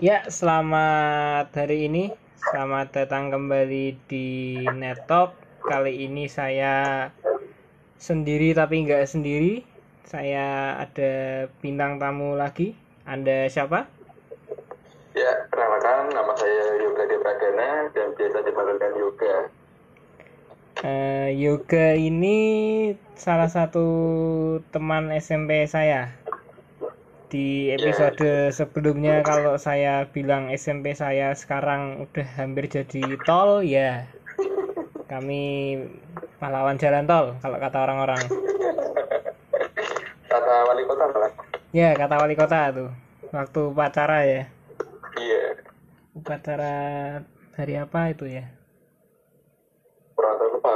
Ya, selamat hari ini. Selamat datang kembali di Netok. Kali ini saya sendiri tapi nggak sendiri. Saya ada bintang tamu lagi. Anda siapa? Ya, perkenalkan nama saya Yoga Depradana dan biasa dipanggilkan Yoga. Eh, Yoga ini salah satu teman SMP saya. Di episode sebelumnya kalau saya bilang SMP saya sekarang udah hampir jadi tol ya. Kami pahlawan jalan tol kalau kata orang-orang. Kata wali kota malah. Ya, kata wali kota tuh. Waktu upacara ya. Iya, Upacara hari apa itu ya? kurang tahu lupa.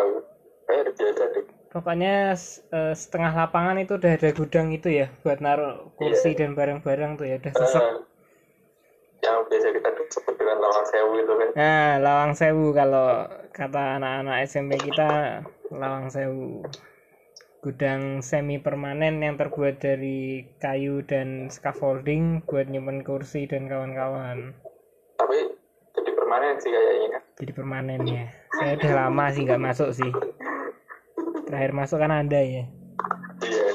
Kayak ada biasa deh. Pokoknya eh, setengah lapangan itu udah ada gudang itu ya buat naruh kursi dan barang-barang tuh ya udah sesek. Eh, yang biasa kita sebut dengan lawang sewu itu kan. Nah, lawang sewu kalau kata anak-anak SMP kita lawang sewu. Gudang semi permanen yang terbuat dari kayu dan scaffolding buat nyimpen kursi dan kawan-kawan. Tapi jadi permanen sih kayaknya kan. Jadi permanen ya. Saya udah lama sih nggak masuk sih. Terakhir masuk kan ada ya. Iya.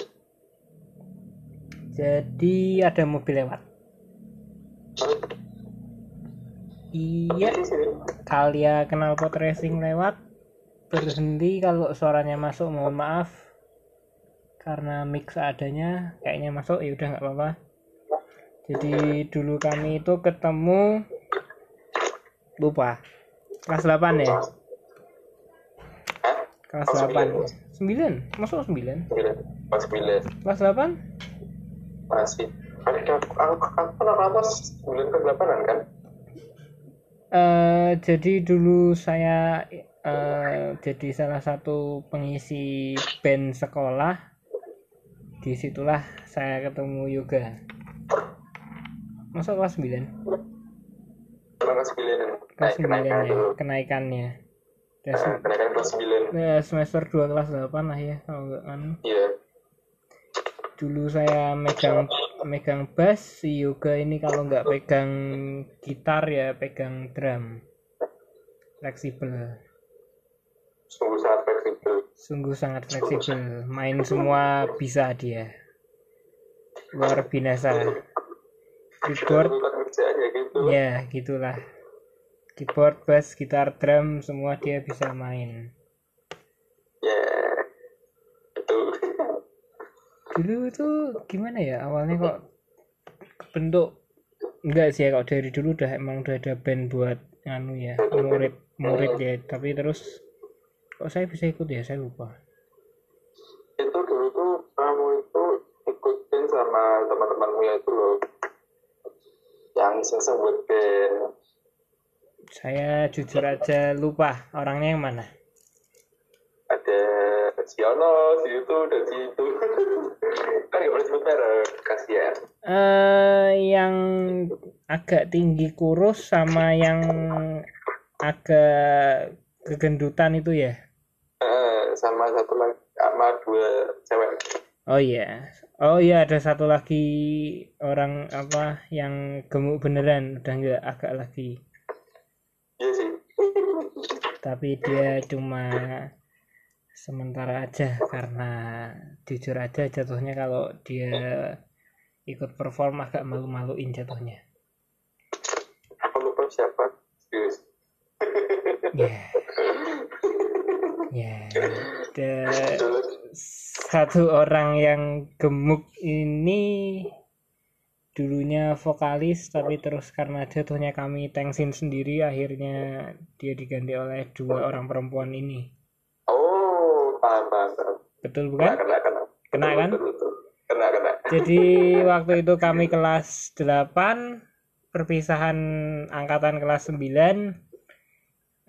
Jadi ada mobil lewat. Iya, Di sini. Kalia knalpot racing lewat berhenti kalau suaranya masuk mohon maaf karena mix seadanya kayaknya masuk ya udah nggak apa-apa jadi dulu kami itu ketemu lupa kelas 8 ya? Kelas 8 9 masuk 9 Sembilan. Pas sembilan. kelas 8 Masih. Ada aku aku rata sembilan ke delapanan kan? Eh, jadi dulu saya eh, jadi salah satu pengisi band sekolah. Di situlah saya ketemu yoga. Masuk kelas 9? Kurang ke sembilan. Kelas Naik 9 kenaikan ya, dulu. kenaikannya. Udah Nah, se- Kenaikan kelas sembilan. ya, semester 2 kelas 8 lah ya kalau nggak kan. Iya. Dulu saya megang megang bass, si yoga ini kalau nggak pegang gitar ya pegang drum. Fleksibel. Sungguh sangat fleksibel. Sungguh sangat fleksibel. Main semua bisa dia. Luar biasa. Keyboard, Bukan kerjaan ya gitu. ya gitulah. Keyboard, bass, gitar, drum, semua dia bisa main. Ya. Itu. Dulu tuh gimana ya awalnya kok bentuk enggak sih ya kalau dari dulu udah emang udah ada band buat anu ya murid murid ya tapi terus kok saya bisa ikut ya saya lupa itu dulu tuh kamu itu ikutin sama teman-temanmu ya itu loh yang iseng buat band saya jujur aja lupa orangnya yang mana. Ada si Ono, si itu, dan si itu kan gak boleh sebut merek, kasihan. Eh yang agak tinggi kurus sama yang agak kegendutan itu ya? Eh, sama satu lagi sama dua cewek. Oh iya. Oh iya ada satu lagi orang apa yang gemuk beneran udah nggak agak lagi tapi dia cuma sementara aja karena jujur aja jatuhnya kalau dia ikut perform agak malu-maluin jatuhnya. Siapa? Serius ya. Ya. Ada satu orang yang gemuk ini dulunya vokalis tapi terus karena jatuhnya kami tengsin sendiri akhirnya dia diganti oleh dua orang perempuan ini. Oh paham paham betul kena bukan? Kena kena Kena. Betul, kan? betul, betul. kena kena. Jadi waktu itu kami kelas 8 perpisahan angkatan kelas 9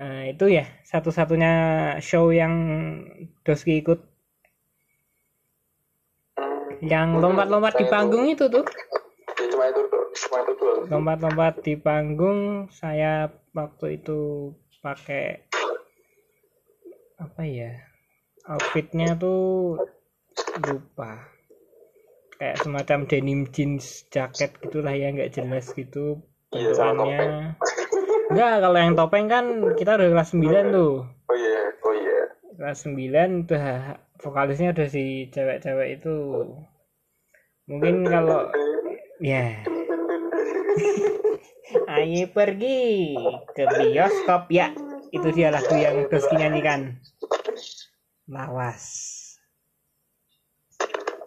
Nah, itu ya satu-satunya show yang Doski ikut. Hmm, yang lompat-lompat di panggung itu tuh ya cuma itu doang, cuma itu doang lompat-lompat di panggung saya waktu itu pakai apa ya outfitnya tuh lupa. Kayak semacam denim jeans jaket gitulah ya nggak jelas gitu Iya, bentukannya. enggak kalau yang topeng kan kita udah kelas 9 tuh. Oh iya, oh iya. kelas 9 udah vokalisnya udah si cewek-cewek itu. Mungkin kalau ya ayo pergi ke bioskop. Ya itu dia lagu yang Doski nyanyikan. Lawas.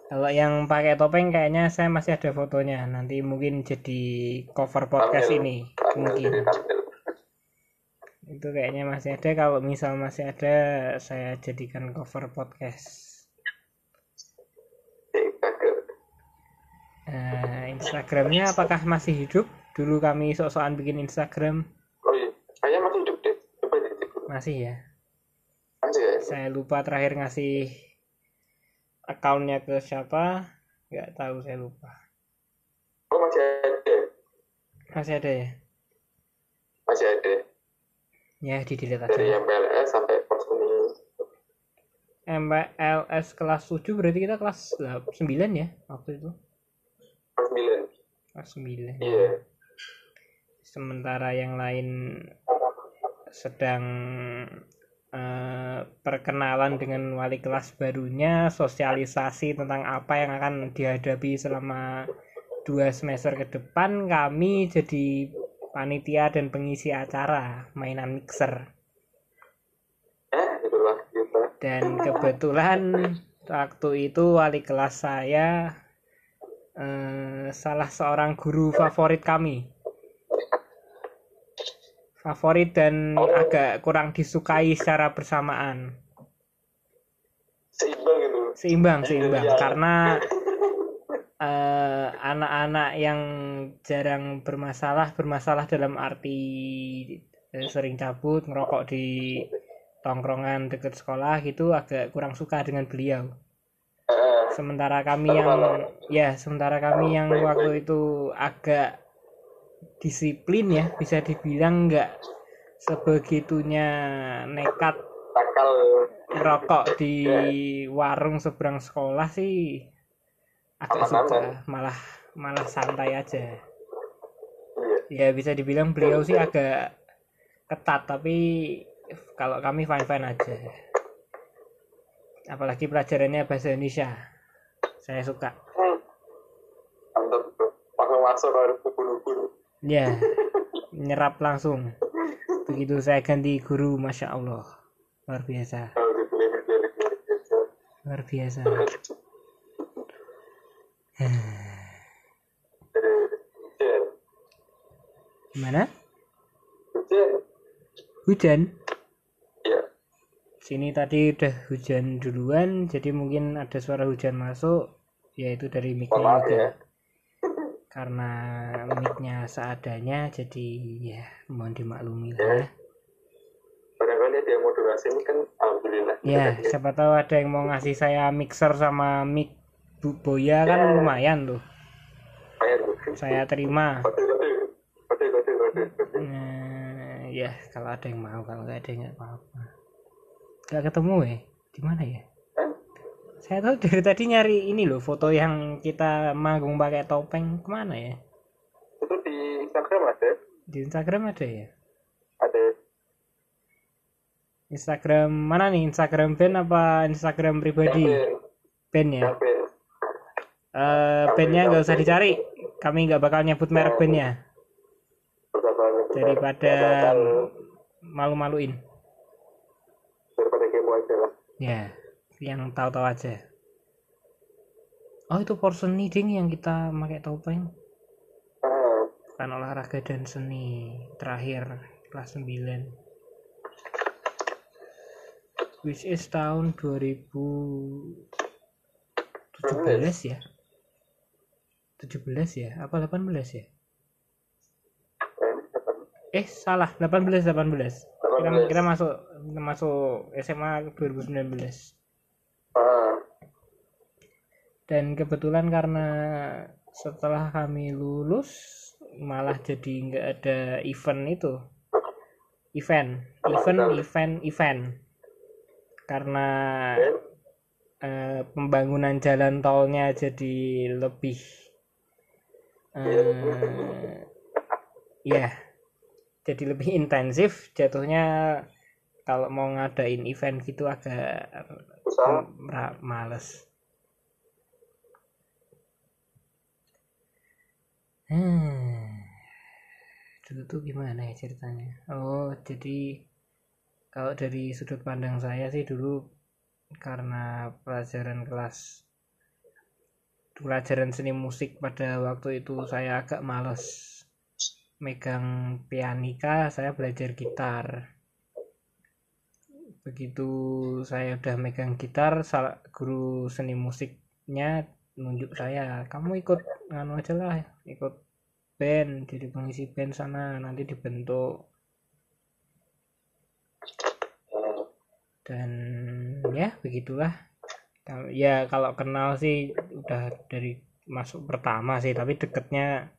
Kalau yang pakai topeng kayaknya saya masih ada fotonya. Nanti mungkin jadi cover podcast Tampil. ini. Tampil, mungkin tampil. itu kayaknya masih ada. Kalau misal masih ada saya jadikan cover podcast Eh, kagak. Eh, Instagramnya apakah masih hidup dulu kami sok-sokan bikin Instagram Oh iya, kayaknya masih hidup deh. Coba masih ya Masih ya? saya lupa terakhir ngasih akunnya ke siapa nggak tahu saya lupa Oh masih ada. masih ada ya Masih ada. ya di delete Dari aja yang PLS sampai pos ini. MPLS kelas 7 berarti kita kelas 9 ya waktu itu 9. kelas 9 Iya. sementara yang lain sedang eh, perkenalan dengan wali kelas barunya, sosialisasi tentang apa yang akan dihadapi selama dua semester ke depan, kami jadi panitia dan pengisi acara mainan mixer. Eh. Dan kebetulan waktu itu wali kelas saya eh, salah seorang guru favorit kami. Favorit dan agak kurang disukai secara bersamaan. Seimbang itu. Seimbang, seimbang. Iya. Karena eh, anak-anak yang jarang bermasalah, bermasalah dalam arti eh, sering cabut, ngerokok di tongkrongan dekat sekolah gitu agak kurang suka dengan beliau. Sementara kami yang ya sementara kami yang waktu itu agak disiplin ya bisa dibilang nggak sebegitunya nekat rokok di warung seberang sekolah sih agak suka malah malah santai aja. Iya. ya bisa dibilang beliau sih agak ketat tapi kalau kami fine fine aja. Apalagi pelajarannya bahasa Indonesia saya suka. Mantap. Langsung masuk harus ubun-ubun. ya nyerap langsung begitu saya ganti guru masya Allah luar biasa Oh, luar biasa gimana Hujan. Sini tadi udah hujan duluan jadi mungkin ada suara hujan masuk yaitu dari maaf juga ya. karena mic-nya seadanya jadi ya mohon dimaklumi lah ya Barangkali ada yang mau donasi ini kan alhamdulillah. ya siapa tahu ada yang mau ngasih saya mixer sama mic Bu Boya kan lumayan tuh Lumayan tuh. saya terima. Nah, ya kalau ada yang mau kalau nggak ada nggak apa-apa nggak ketemu ya di mana ya? Hah? saya tahu dari tadi nyari ini loh foto yang kita manggung pakai topeng. Ke mana ya? Itu di Instagram ada. di Instagram ada ya? Ada. Instagram mana nih? Instagram band apa Instagram pribadi? Band ya? Campaign. Eh bandnya nggak usah dicari. Kami nggak bakal nyebut merek bandnya Perkataan- daripada malu-maluin daripada kepo aja lah. Ya yang tahu-tahu aja. Oh itu porseni ding yang kita pakai topeng? Kan olahraga dan seni. Terakhir kelas 9 which is tahun 2017 ya? 17 ya? Apa 18 ya eh salah. 18 18 kita, 18. kita masuk masuk SMA 2019 ah, dan kebetulan karena setelah kami lulus malah jadi nggak ada event itu. Event. Event event event. Karena eh, pembangunan jalan tolnya jadi lebih eh, ya jadi lebih intensif jatuhnya kalau mau ngadain event gitu agak Usaha. males hmm. dulu tuh gimana ya ceritanya oh jadi kalau dari sudut pandang saya sih dulu karena pelajaran kelas pelajaran seni musik pada waktu itu saya agak males megang pianika saya belajar gitar. Begitu saya udah megang gitar salah guru seni musiknya nunjuk saya kamu ikut nganu aja lah ikut band jadi pengisi band sana nanti dibentuk. Dan ya begitulah. Ya kalau kenal sih udah dari masuk pertama sih tapi deketnya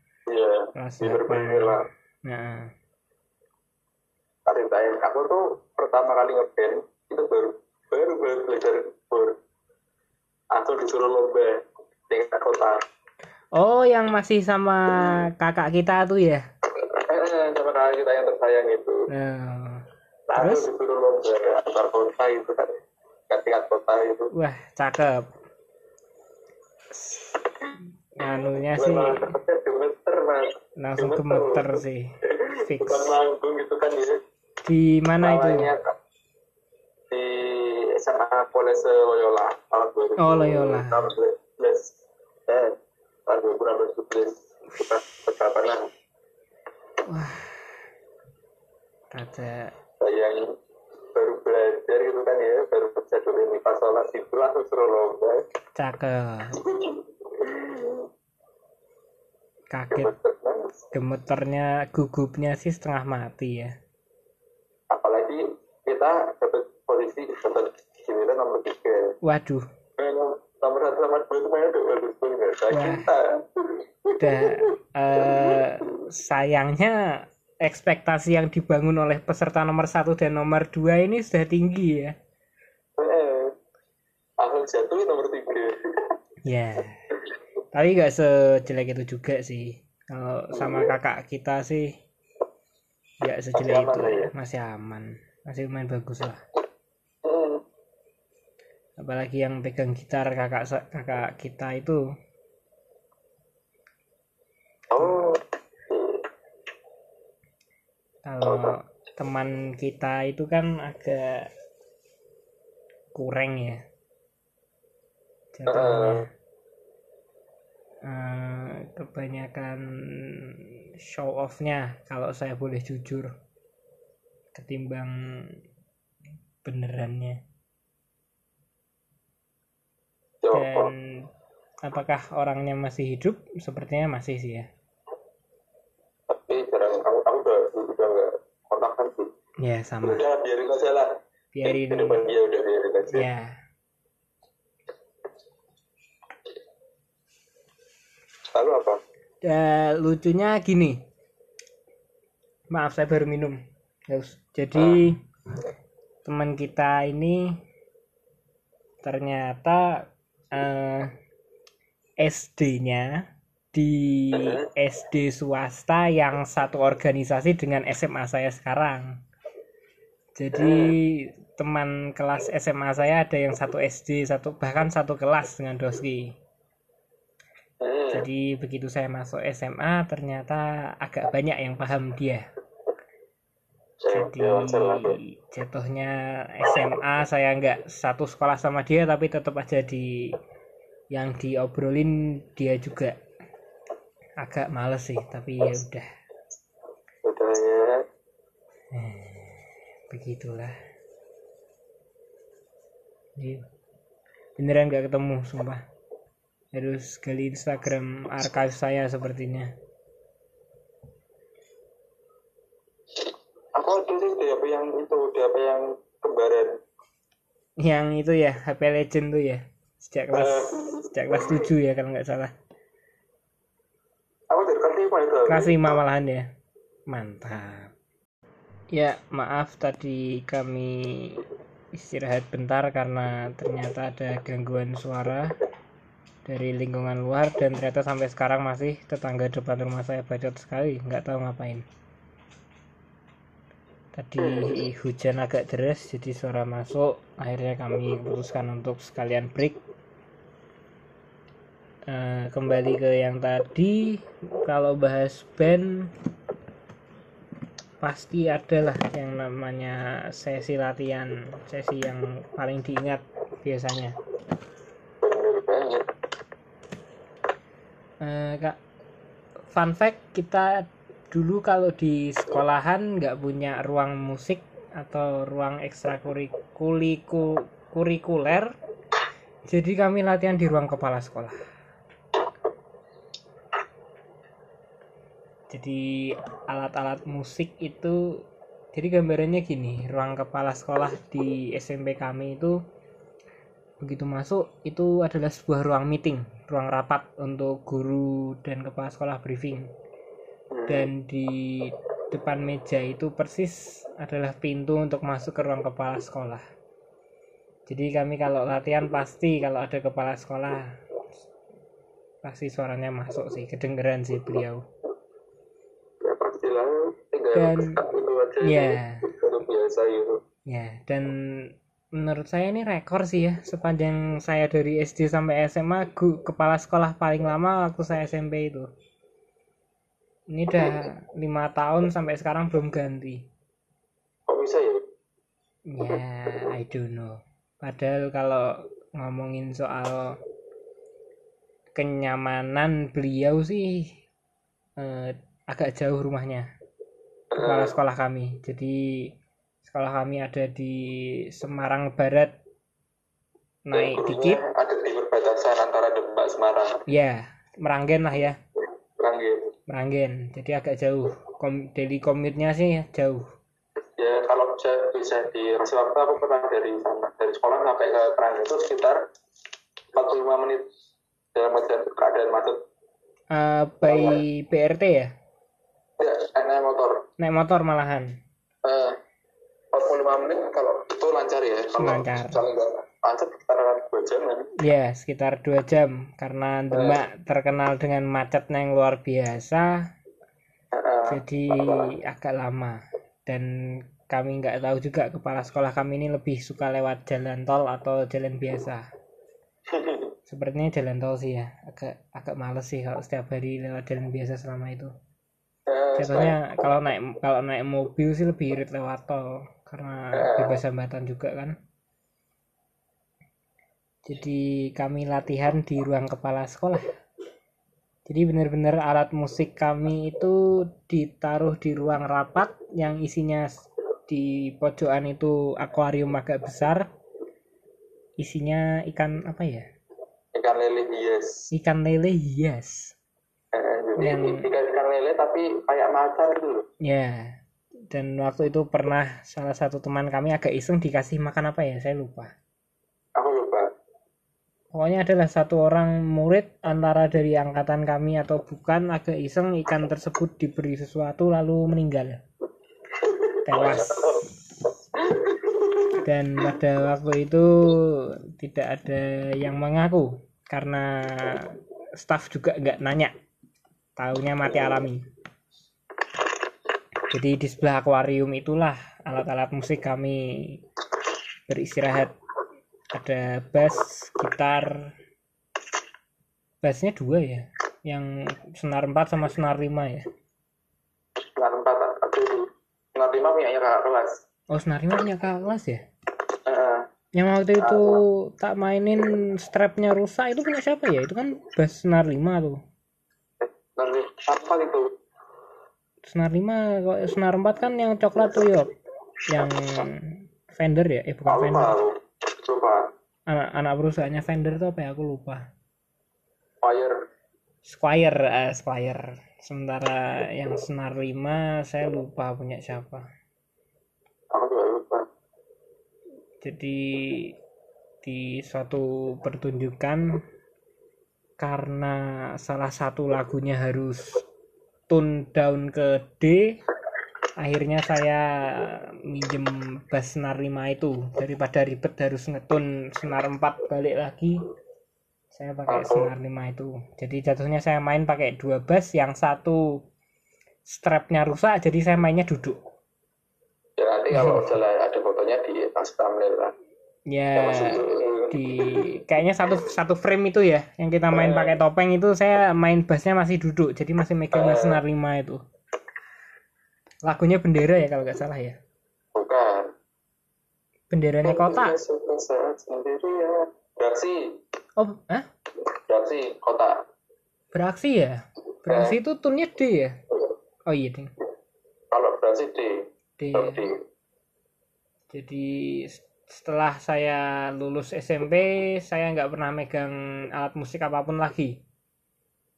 Kelas Di berbagai lah. nah Ceritain. Aku tuh pertama kali ngeband itu baru baru baru belajar baru langsung disuruh lomba tingkat kota. oh yang masih sama kakak kita tuh ya Eh, sama kakak kita yang tersayang itu. Nah, Langsung disuruh lomba antar kota itu kan. Tingkat kota itu. wah cakep nganunya Gue sih gemeter mas. langsung gemeter. sih. Fix. Bukan manggung gitu kan ya. di mana itu? Di SMA Polese Loyola tahun 2000 Oh, Loyola. tahun 2011 eh tahun 2012 kita perkapanan wah. Rada. Yang baru belajar gitu kan ya. Baru bisa dulu ini pas sholat itu langsung suruh lomba cakep kaget. Gemeternya gugupnya sih setengah mati ya. Apalagi kita dapat posisi dapat giliran nomor tiga. Waduh. Nomor satu sama dua itu mainnya udah bagus banget kita udah eh, sayangnya ekspektasi yang dibangun oleh peserta nomor satu dan nomor dua ini sudah tinggi ya. Eh jatuh nomor tiga. Ya tapi nggak sejelek itu juga sih. Kalau sama kakak kita sih nggak sejelek itu. ya? masih aman. Masih lumayan bagus lah. Hmm. apalagi yang pegang gitar kakak kakak kita itu. Oh, kalau teman kita itu kan agak kurang ya. Jatuhnya Eh, kebanyakan show off-nya kalau saya boleh jujur ketimbang benerannya coba. dan apakah orangnya masih hidup sepertinya masih sih ya Tapi jarang kamu kamu udah udah nggak kontak kan sih. ya sama Udah biarin aja lah. biarin depan dia udah biarin aja. ya Lalu apa? Ya, lucunya gini. Maaf saya baru minum. Guys. Jadi teman kita ini ternyata eh, SD-nya di SD swasta yang satu organisasi dengan SMA saya sekarang. Jadi teman kelas SMA saya ada yang satu SD, satu bahkan satu kelas dengan Doski. Hmm. Jadi begitu saya masuk SMA ternyata agak banyak yang paham dia. Jadi ya, jatuhnya SMA saya nggak satu sekolah sama dia tapi tetap aja di yang diobrolin dia juga agak males sih tapi ya udah ya. begitulah. Jadi beneran nggak ketemu sumpah harus gali Instagram archive saya sepertinya. Aku sih di apa yang itu, di apa yang kembaran. yang itu ya HP Legend tuh ya sejak kelas sejak kelas 7 ya kalau nggak salah Aku dari kelas lima itu. kelas 5 malahan ya mantap ya maaf tadi kami istirahat bentar karena ternyata ada gangguan suara dari lingkungan luar dan ternyata sampai sekarang masih tetangga depan rumah saya bacot sekali nggak tahu ngapain. Tadi hujan agak deras jadi suara masuk akhirnya kami putuskan untuk sekalian break. Uh, kembali ke yang tadi kalau bahas band pasti ada lah yang namanya sesi latihan sesi yang paling diingat biasanya uh, kak fun fact kita dulu kalau di sekolahan nggak punya ruang musik atau ruang ekstrakurikuler jadi kami latihan di ruang kepala sekolah. Jadi alat-alat musik itu jadi gambarannya gini ruang kepala sekolah di SMP kami itu begitu masuk itu adalah sebuah ruang meeting ruang rapat untuk guru dan kepala sekolah briefing dan di depan meja itu persis adalah pintu untuk masuk ke ruang kepala sekolah. Jadi kami kalau latihan pasti kalau ada kepala sekolah pasti suaranya masuk sih, kedengeran sih beliau. Ya pastilah, Dan ya, biasa itu. Ya, dan menurut saya ini rekor sih ya. Sepanjang saya dari SD sampai SMA kepala sekolah paling lama waktu saya SMP itu. Ini udah lima tahun sampai sekarang belum ganti. Kok bisa ya? Ya I don't know. Padahal kalau ngomongin soal kenyamanan beliau sih eh, agak jauh rumahnya kepala sekolah kami. Jadi sekolah kami ada di Semarang Barat naik dikit. ada di perbatasan antara Demak Semarang. Ya Meranggen lah ya. Meranggen. Meranggen jadi agak jauh. Kom daily commute-nya sih jauh. Ya kalau bisa bisa di waktu aku pernah dari sana dari sekolah sampai ke Meranggen itu sekitar 45 menit dalam keadaan macet. Uh, by BRT ya? Ya naik motor. Naik motor malahan 45 menit kalau itu lancar ya. Kalau lancar. macet sekitar dua jam kan. Ya sekitar dua jam. Karena Demak terkenal dengan macetnya yang luar biasa. Jadi agak lama. Dan kami nggak tahu juga kepala sekolah kami ini lebih suka lewat jalan tol atau jalan biasa. Sepertinya jalan tol sih ya. Agak agak males sih kalau setiap hari lewat jalan biasa selama itu. Contohnya kalau naik kalau naik mobil sih lebih irit lewat tol karena bebas hambatan juga kan. Jadi kami latihan di ruang kepala sekolah. Jadi benar-benar alat musik kami itu ditaruh di ruang rapat yang isinya di pojokan itu akuarium agak besar. Isinya ikan apa ya? Ikan lele hias ikan lele hias eh, jadi yang... ikan, ikan lele tapi kayak macan gitu ya dan waktu itu pernah salah satu teman kami agak iseng dikasih makan apa ya saya lupa. Pokoknya adalah satu orang murid antara dari angkatan kami atau bukan agak iseng ikan tersebut diberi sesuatu lalu meninggal. Tewas. Dan pada waktu itu tidak ada yang mengaku karena staff juga nggak nanya. Tahunya mati alami jadi di sebelah akuarium itulah alat-alat musik kami beristirahat. Ada bass gitar. Bassnya dua ya? Yang senar 4 sama senar 5 ya? Senar 4 tapi senar 5 punya kakak kelas. Oh senar 5 punya kakak kelas ya? Uh, yang waktu itu uh, tak mainin strapnya rusak itu punya siapa ya? Itu kan bass senar 5 tuh. Senar apa itu senar 5 kok senar 4 kan yang coklat tuh yuk yang Fender ya eh bukan Fender Coba. Anak, anak perusahaannya vendor tuh apa ya? Aku lupa. Squire. Squire, uh, Squire. Sementara yang Senar 5 saya lupa punya siapa. Aku juga lupa. Jadi di suatu pertunjukan karena salah satu lagunya harus tune down ke D akhirnya saya minjem bass senar 5 itu. Daripada ribet harus ngetun senar 4 balik lagi saya pakai senar 5 itu. Jadi jatuhnya saya main pakai dua bass yang satu strapnya rusak jadi saya mainnya duduk. Ya nanti kalau jalan ada fotonya di pas thumbnail lah. Ya. Tuh. Di kayaknya satu satu frame itu ya yang kita main Eh. pakai topeng itu saya main bassnya masih duduk jadi masih megang Eh. senar 5 itu. Lagunya bendera ya kalau nggak salah ya? Bukan. Benderanya kota. Sendirian. beraksi. Oh ah beraksi kota. Beraksi ya? Beraksi itu tunnya D ya? Oh iya ding. Kalau beraksi D. Ya. di jadi setelah saya lulus SMP saya nggak pernah megang alat musik apa pun lagi.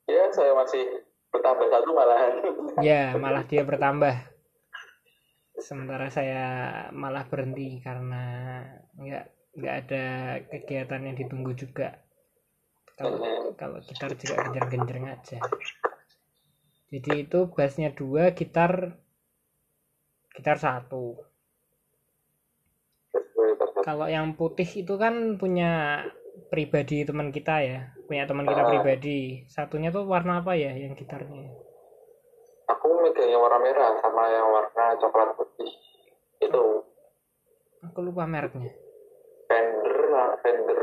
Ya saya masih bertambah satu malahan. Ya malah dia bertambah. Sementara saya malah berhenti karena nggak nggak ada kegiatan yang ditunggu juga. Kalau kalau gitar juga genjreng-genjreng aja. Jadi itu bassnya dua gitar gitar satu kalau yang putih itu kan punya pribadi teman kita ya punya teman kita Ah. pribadi. Satunya tuh warna apa ya yang gitarnya? Aku megang yang warna merah sama yang warna coklat putih. Itu. Aku lupa mereknya. Fender lah Fender.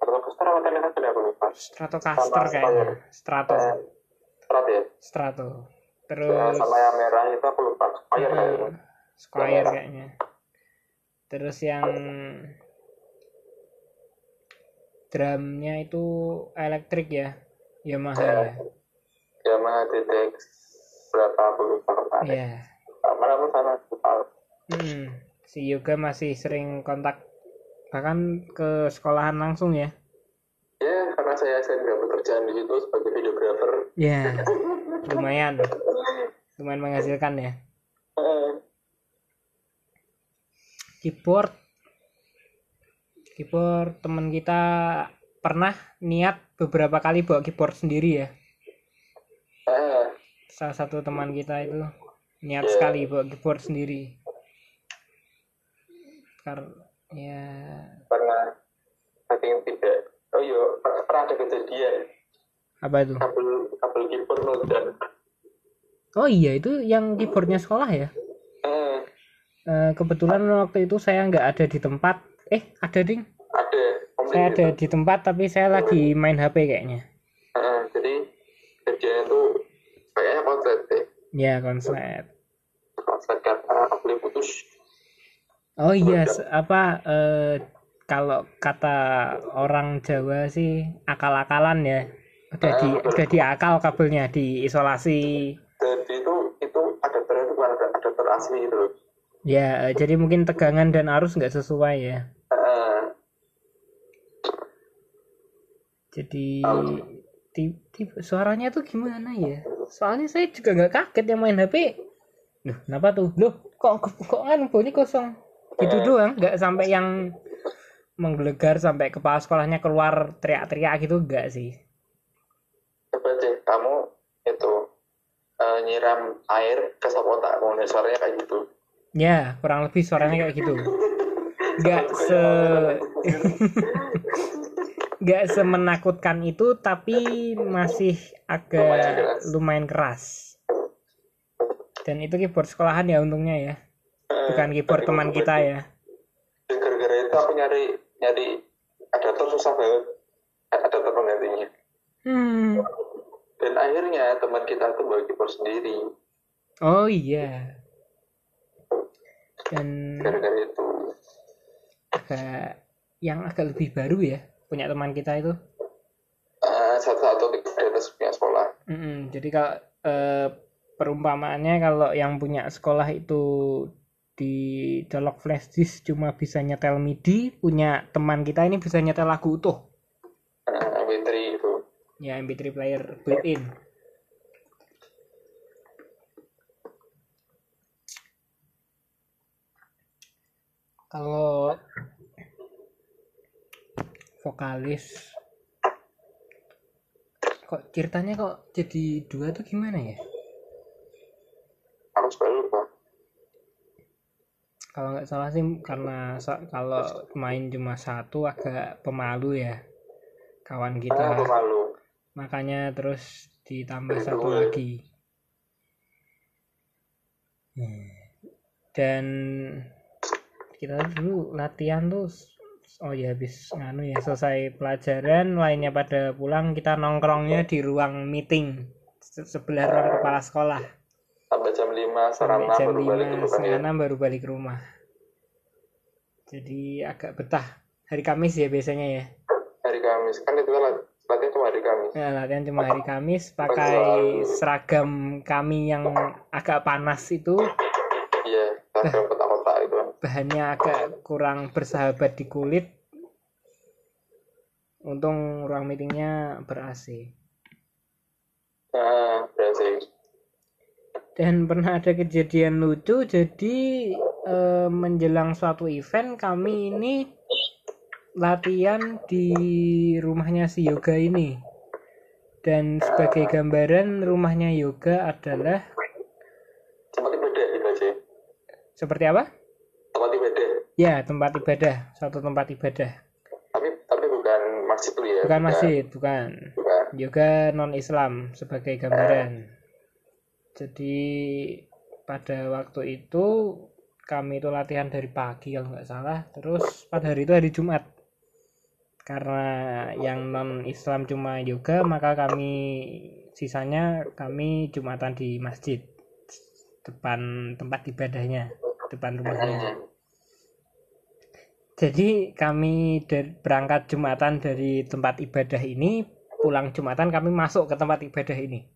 Atau Caster apa Telecaster aku lupa. Stratocaster kayaknya. Strato. Eh, Strat ya? Strato. Ya, terus sama yang merah itu aku lupa. Squire eh, kayaknya. Squire kayaknya terus yang drumnya itu elektrik ya Yamaha ya? Yamaha DTX berapa aku lupa ya mana aku sana hmm. si Yoga masih sering kontak bahkan ke sekolahan langsung ya? Ya karena saya saya bekerjaan di situ sebagai videografer ya lumayan. Lumayan menghasilkan ya? Eh, keyboard. Keyboard teman kita pernah niat beberapa kali bawa keyboard sendiri ya. Eh, salah satu teman kita itu niat Iya. sekali bawa keyboard sendiri. Karena ya. Karena saking tidak. Oh iya. Per- pernah ada kejadian. Apa itu? Kabel kabel keyboard nodan oh iya itu yang keyboardnya sekolah ya Eh, kebetulan waktu itu saya nggak ada di tempat. Eh ada ding? Ada. Saya ada di tempat tapi saya lagi main HP kayaknya. Eh, jadi kejadian itu kayaknya konslet deh. Ya konslet. Konslet karena kabel putus. Oh iya, se- apa eh, kalau kata orang Jawa sih akal-akalan ya. Udah di udah diakal kabelnya diisolasi. jadi itu itu adapternya itu bukan ada adapter asli gitu loh Ya, eh, jadi mungkin tegangan dan arus nggak sesuai ya. Jadi ti- ti- suaranya tuh gimana ya? Soalnya saya juga nggak kaget yang main HP. Loh, kenapa tuh? Loh, kok kok, kan bunyi kosong? Gitu doang, nggak sampai yang menggelegar sampai kepala sekolahnya keluar teriak-teriak gitu enggak sih. coba kamu itu eh, nyiram air ke sapotakmu nah, suaranya kayak gitu Ya, kurang lebih suaranya kayak gitu. Nggak se nggak semenakutkan itu tapi masih agak lumayan keras. Dan itu keyboard sekolahan ya untungnya ya. Eh, Bukan keyboard teman kita ya. gara-gara itu aku nyari nyari adapter susah banget adapter penggantinya Hmm. dan akhirnya teman kita tuh bawa keyboard sendiri Oh iya. Dan gara-gara itu agak yang agak lebih baru ya punya teman kita itu. eh, satu-satu di punya sekolah Mm-mm, jadi kalau eh, perumpamaannya kalau yang punya sekolah itu di colok flash disk cuma bisa nyetel MIDI, punya teman kita ini bisa nyetel lagu utuh. eh, MP3 itu Ya MP3 player built-in. Kalau vokalis kok ceritanya kok jadi dua tuh gimana ya? kalau nggak salah sih karena kalau main cuma satu agak pemalu ya kawan Ah, kita pemalu. makanya terus ditambah satu lagi Hmm. dan kita dulu latihan tuh oh ya habis nganu ya selesai pelajaran lainnya pada pulang kita nongkrongnya di ruang meeting se- sebelah ruang kepala sekolah Sampai jam 5, setengah sampai 6 jam baru balik lima ke rumah ya. baru balik ke rumah jadi agak betah hari Kamis ya biasanya ya Hari Kamis. Kan itu kan lat- latihan cuma hari Kamis. Nah, latihan cuma hari Kamis pakai seragam kami yang agak panas itu Iya, seragam. Bahannya agak kurang bersahabat di kulit untung ruang meetingnya ber AC berarti. dan pernah ada kejadian lucu jadi eh, menjelang suatu event kami ini latihan di rumahnya si Yoga ini dan sebagai gambaran rumahnya Yoga adalah seperti apa? Ya, tempat ibadah, suatu tempat ibadah. Tapi tapi bukan masjid tuh ya. Bukan masjid, bukan. Bukan. Yoga non-Islam sebagai gambaran. Jadi pada waktu itu kami itu latihan dari pagi kalau nggak salah. Terus pada hari itu hari Jumat. Karena yang non-Islam cuma yoga, maka kami sisanya kami Jumatan di masjid depan tempat ibadahnya, depan rumahnya. Jadi kami berangkat Jumatan dari tempat ibadah ini, pulang Jumatan kami masuk ke tempat ibadah ini.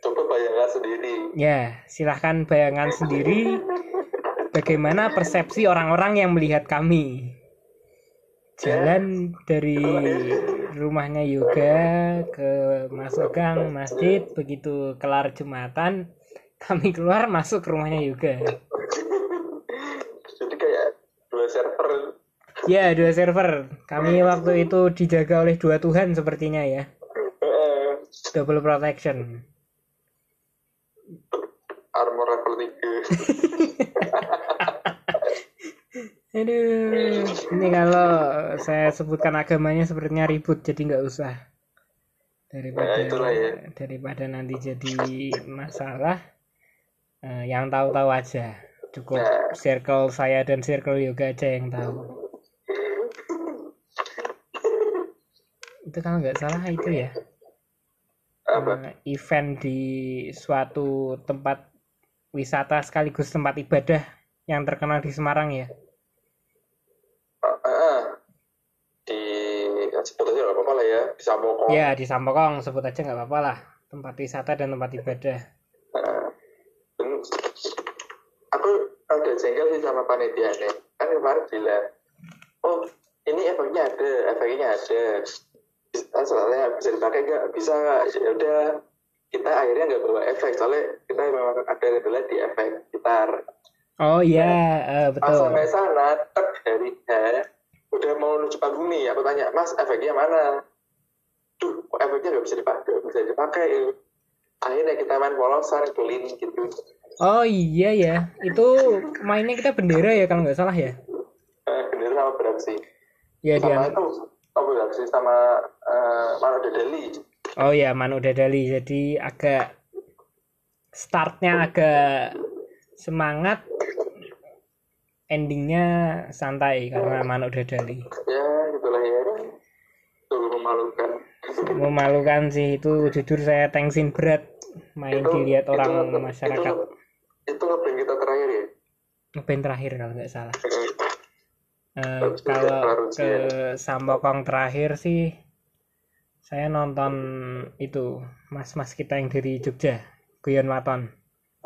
Coba bayangkan sendiri. Ya, silahkan bayangkan sendiri bagaimana persepsi orang-orang yang melihat kami. Jalan dari rumahnya Yoga ke masuk gang masjid, begitu kelar Jumatan, kami keluar masuk ke rumahnya Yoga. Jadi kayak dua server. Ya, dua server. Kami waktu itu dijaga oleh dua Tuhan sepertinya ya. Double protection. armor level 3. Aduh, ini kalau saya sebutkan agamanya sepertinya ribut, jadi nggak usah. Daripada itulah ya. daripada nanti jadi masalah, eh, yang tahu-tahu aja. Cukup Nah. circle saya dan circle yoga aja yang tahu. Itu kalau nggak salah itu ya. Apa? eh, event di suatu tempat wisata sekaligus tempat ibadah yang terkenal di Semarang ya. Ah, ah. di sebut aja nggak apa-apa lah ya di Sambokong. Ya di Sampokong sebut aja nggak apa-apa lah tempat wisata dan tempat ibadah. Ah. Aku ada jengkel sih sama panitianya. Kan kemarin bilang, oh ini efeknya ada, efeknya ada. Kan soalnya bisa dipakai nggak? Bisa nggak? Ya udah kita akhirnya nggak bawa efek soalnya kita memang ada kendala di efek gitar. Oh iya eh, Pas betul. sampai sana, tek dari ya, udah mau menuju panggung nih, aku tanya, Mas, efeknya mana? Kok efeknya nggak bisa dipakai, nggak bisa dipakai. Akhirnya kita main polosan, keliling gitu. Oh iya ya itu mainnya kita bendera ya kalau nggak salah ya. Eh, Bener sama beraksi. Ya Sama dia. itu, apa beraksi sama eh, Mano Dedeli. Oh ya Manu Dadali jadi agak startnya agak semangat, endingnya santai karena Manu Dadali. Ya, itulah ya. Sungguh memalukan. memalukan sih itu jujur saya tensin berat main Itu- dilihat itu- orang itu- masyarakat Itu ngeband kita terakhir ya. ngeband terakhir kalau nggak salah Eh, kalau ke ya. Sambokong terakhir sih saya nonton itu mas-mas kita yang dari Jogja Guyon Waton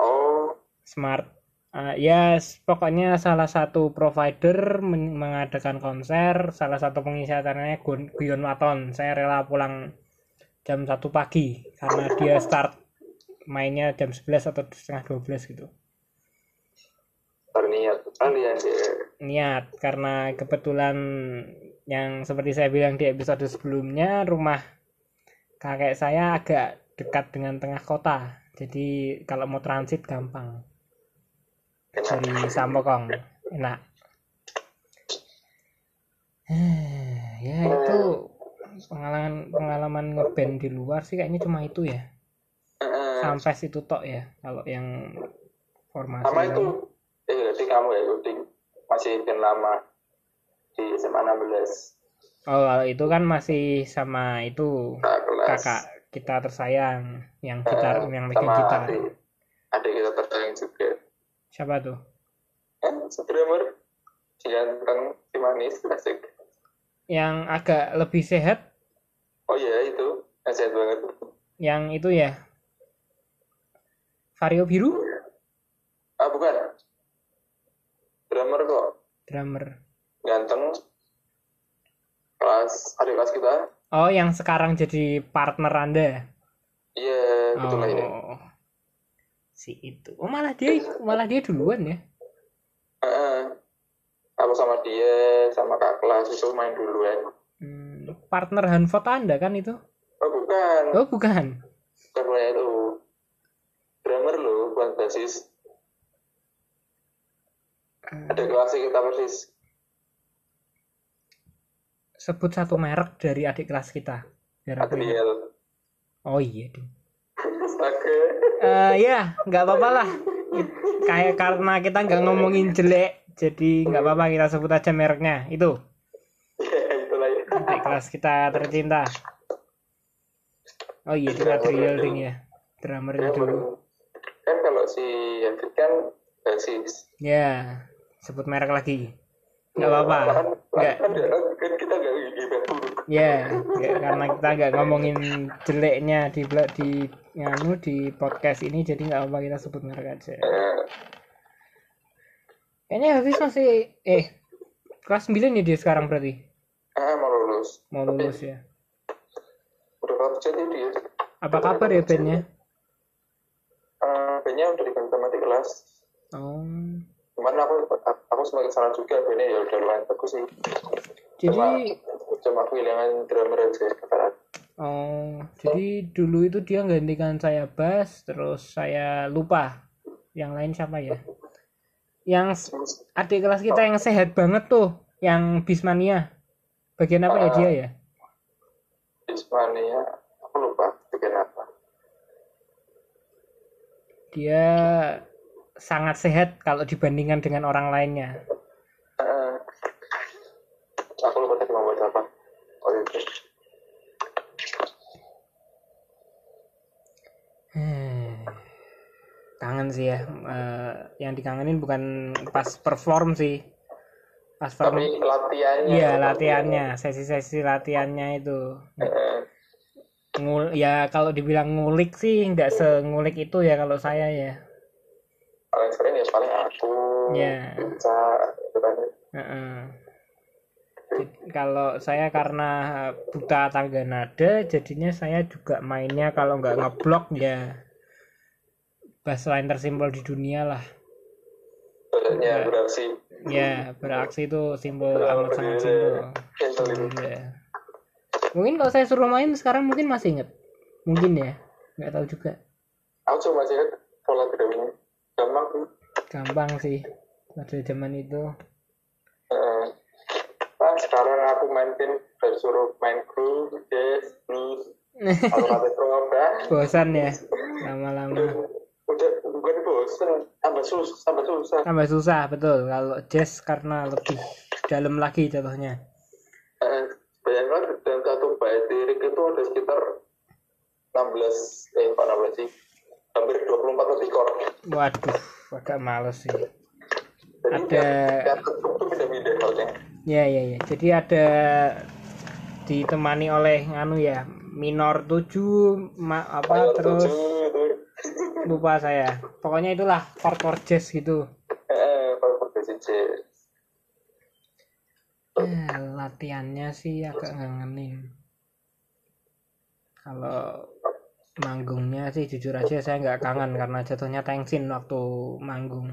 Oh, Smart. Eh, ya s- pokoknya salah satu provider men- mengadakan konser salah satu pengisi acaranya Guyon Waton saya rela pulang jam 1 pagi karena dia start mainnya jam 11 atau setengah 12 gitu. Berniat kalian ya. Niat. Karena kebetulan yang seperti saya bilang di episode sebelumnya rumah kakek saya agak dekat dengan tengah kota. Jadi kalau mau transit gampang. Dari Sampokong. Enak. Ya itu pengalaman pengalaman ngeband di luar sih kayaknya cuma itu ya. Sampai situ tok ya kalau yang formasi sama itu. eh kamu ya masih band lama di SMA 16 oh kalau itu kan masih sama itu kakak kelas. kakak kita tersayang yang gitar Eh, yang sama gitar. adik. Adik kita tersayang juga. Siapa tuh? Kan drummer si ganteng si manis asik. Yang agak lebih sehat? Oh iya itu. Yang sehat banget. Yang itu ya? Vario biru? Ah bukan drummer kok. Drummer. Ganteng. Kelas adik kelas kita. Oh yang sekarang jadi partner anda? Iya betul lah ini. Oh. Si itu. Oh malah dia malah dia duluan ya? Heeh. aku sama dia sama kak kelas itu main duluan. Hmm, partner Hanford anda kan itu? Oh bukan. Oh bukan punya itu drummer lo bukan basis ada kelas kita persis. Sebut satu merek dari adik kelas kita. Adriel. Oh iya astaga. Eh, ya nggak apa-apa lah. Kayak karena kita nggak ngomongin jelek jadi nggak apa-apa kita sebut aja mereknya. Itu. Ya itulah ya. Adik kelas kita tercinta. Oh iya ding Adriel ding ya. Drummernya dulu. Kan kalau si David kan basis ya sebut merek lagi. Nggak apa-apa. kan nggak. kan kan kita nggak ya nggak- karena kita nggak ngomongin jeleknya di di nganu di podcast ini jadi nggak apa kita sebut merek aja. Eh, kayaknya Hafiz masih eh kelas 9 ya dia sekarang berarti? Ah mau lulus. Mau lulus ya. Udah kerja dia apa kabar ya bandnya Eh, bandnya udah diganti sama di kelas. Oh cuman aku aku sebagai sana juga bandnya ya udah lumayan bagus sih. Cuma jadi cuma kehilangan drummer aja sekarang. Oh jadi dulu itu dia gantikan saya bass terus saya lupa yang lain siapa ya? Yang adik kelas kita yang sehat banget tuh yang Bismania. Bagian apa ya dia ya? Ismania aku lupa bikin apa. Dia sangat sehat kalau dibandingkan dengan orang lainnya. Eh, aku lupa tadi mau buat apa. Oh itu Hmm. kangen sih ya. Eh, yang dikangenin bukan pas perform sih. Pas perform. Tapi latihannya. Iya latihannya. Sesi-sesi latihannya itu. Eh, ngul ya kalau dibilang ngulik sih nggak sengulik itu ya kalau saya ya paling ya. Aku bisa gitu kan. Heeh. Jadi, kalau saya karena buta tangga nada jadinya saya juga mainnya kalau nggak ngeblok ya. Bass line tersimpel di dunia lah. Badannya beraksi. Ya beraksi itu simbol amat sangat simbol. Iya. mungkin kalau saya suruh main sekarang mungkin masih inget mungkin ya nggak tahu juga. Aku cuma ingat pola dramnya gampang gampang sih pada zaman itu. Eh, nah, sekarang aku main pin udah suruh main kata udah bosan ya lama-lama. Udah bukan bosen, tambah susah, tambah susah. tambah susah betul. Kalau jazz karena lebih dalam lagi jatuhnya Eh, bayangkan dalam satu bait lirik itu ada sekitar 16, eh bukan 16 sih, hampir 24 lebih chord. waduh agak males sih. Ada- ya ya ya. Jadi ada ditemani oleh nganu ya minor 7 ma, apa Mayor terus tujuh. itu, lupa saya. Pokoknya itulah chord chord jazz gitu. Eh, jazz. Eh, latihannya sih agak ngangenin kalau manggungnya sih jujur aja saya nggak kangen karena jatuhnya tensin waktu manggung.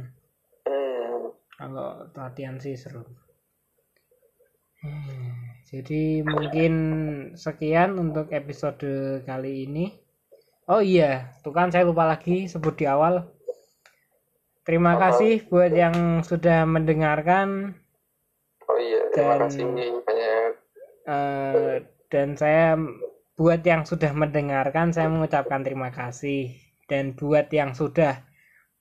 Hmm. kalau latihan sih seru. Hmm, jadi mungkin sekian untuk episode kali ini. Oh iya tuh kan saya lupa lagi sebut di awal. Terima kasih buat yang sudah mendengarkan. Oh iya, terima Dan- kasih banyak. eh, dan saya buat yang sudah mendengarkan saya mengucapkan terima kasih. Dan buat yang sudah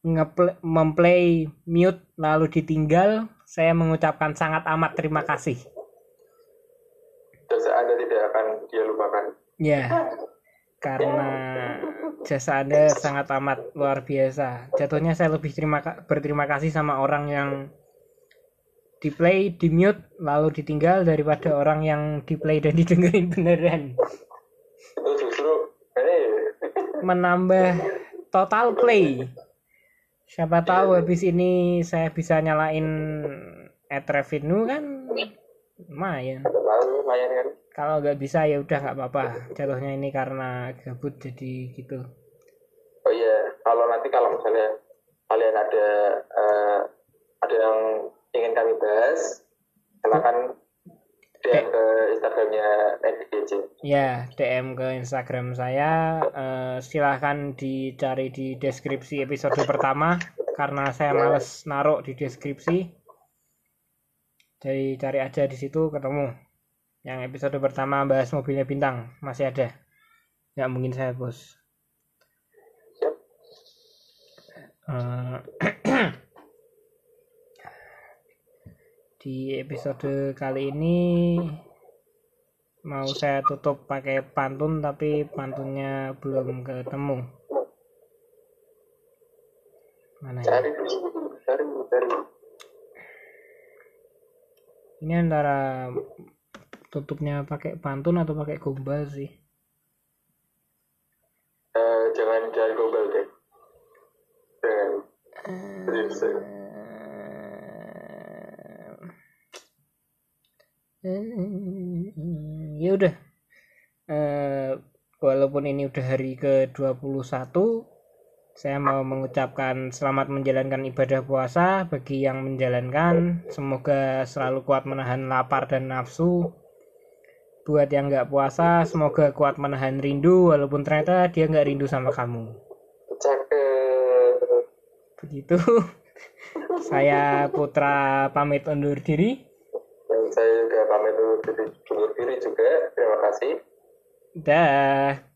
ngeplay, memplay mute lalu ditinggal saya mengucapkan sangat amat terima kasih. Jasa anda tidak akan dia lupakan. Ya karena jasa anda sangat amat luar biasa. Jatuhnya saya lebih terima berterima kasih sama orang yang di play di mute lalu ditinggal daripada orang yang di play dan didengerin beneran menambah total play. Siapa tahu habis ini saya bisa nyalain ad revenue kan? Lumayan. Lumayan kan? Kalau nggak bisa ya udah nggak apa-apa. Jatuhnya ini karena gabut jadi gitu. Oh iya kalau nanti kalau misalnya kalian ada uh, ada yang ingin kami bahas silakan DM ke Instagramnya NDC. Ya, DM ke Instagram saya. Uh, silahkan dicari di deskripsi episode pertama karena saya males naruh di deskripsi. Jadi cari aja di situ ketemu. Yang episode pertama bahas mobilnya bintang masih ada. Nggak mungkin saya bos. Uh, di episode kali ini mau saya tutup pakai pantun tapi pantunnya belum ketemu. Mana ya? Cari cari cari ini antara tutupnya pakai pantun atau pakai gombal sih walaupun ini udah hari ke-21 saya mau mengucapkan selamat menjalankan ibadah puasa bagi yang menjalankan. Semoga selalu kuat menahan lapar dan nafsu. Buat yang nggak puasa semoga kuat menahan rindu walaupun ternyata dia nggak rindu sama kamu. Begitu. Saya Putra pamit undur diri. Dan saya juga pamit undur diri, undur diri juga. Terima kasih. Dah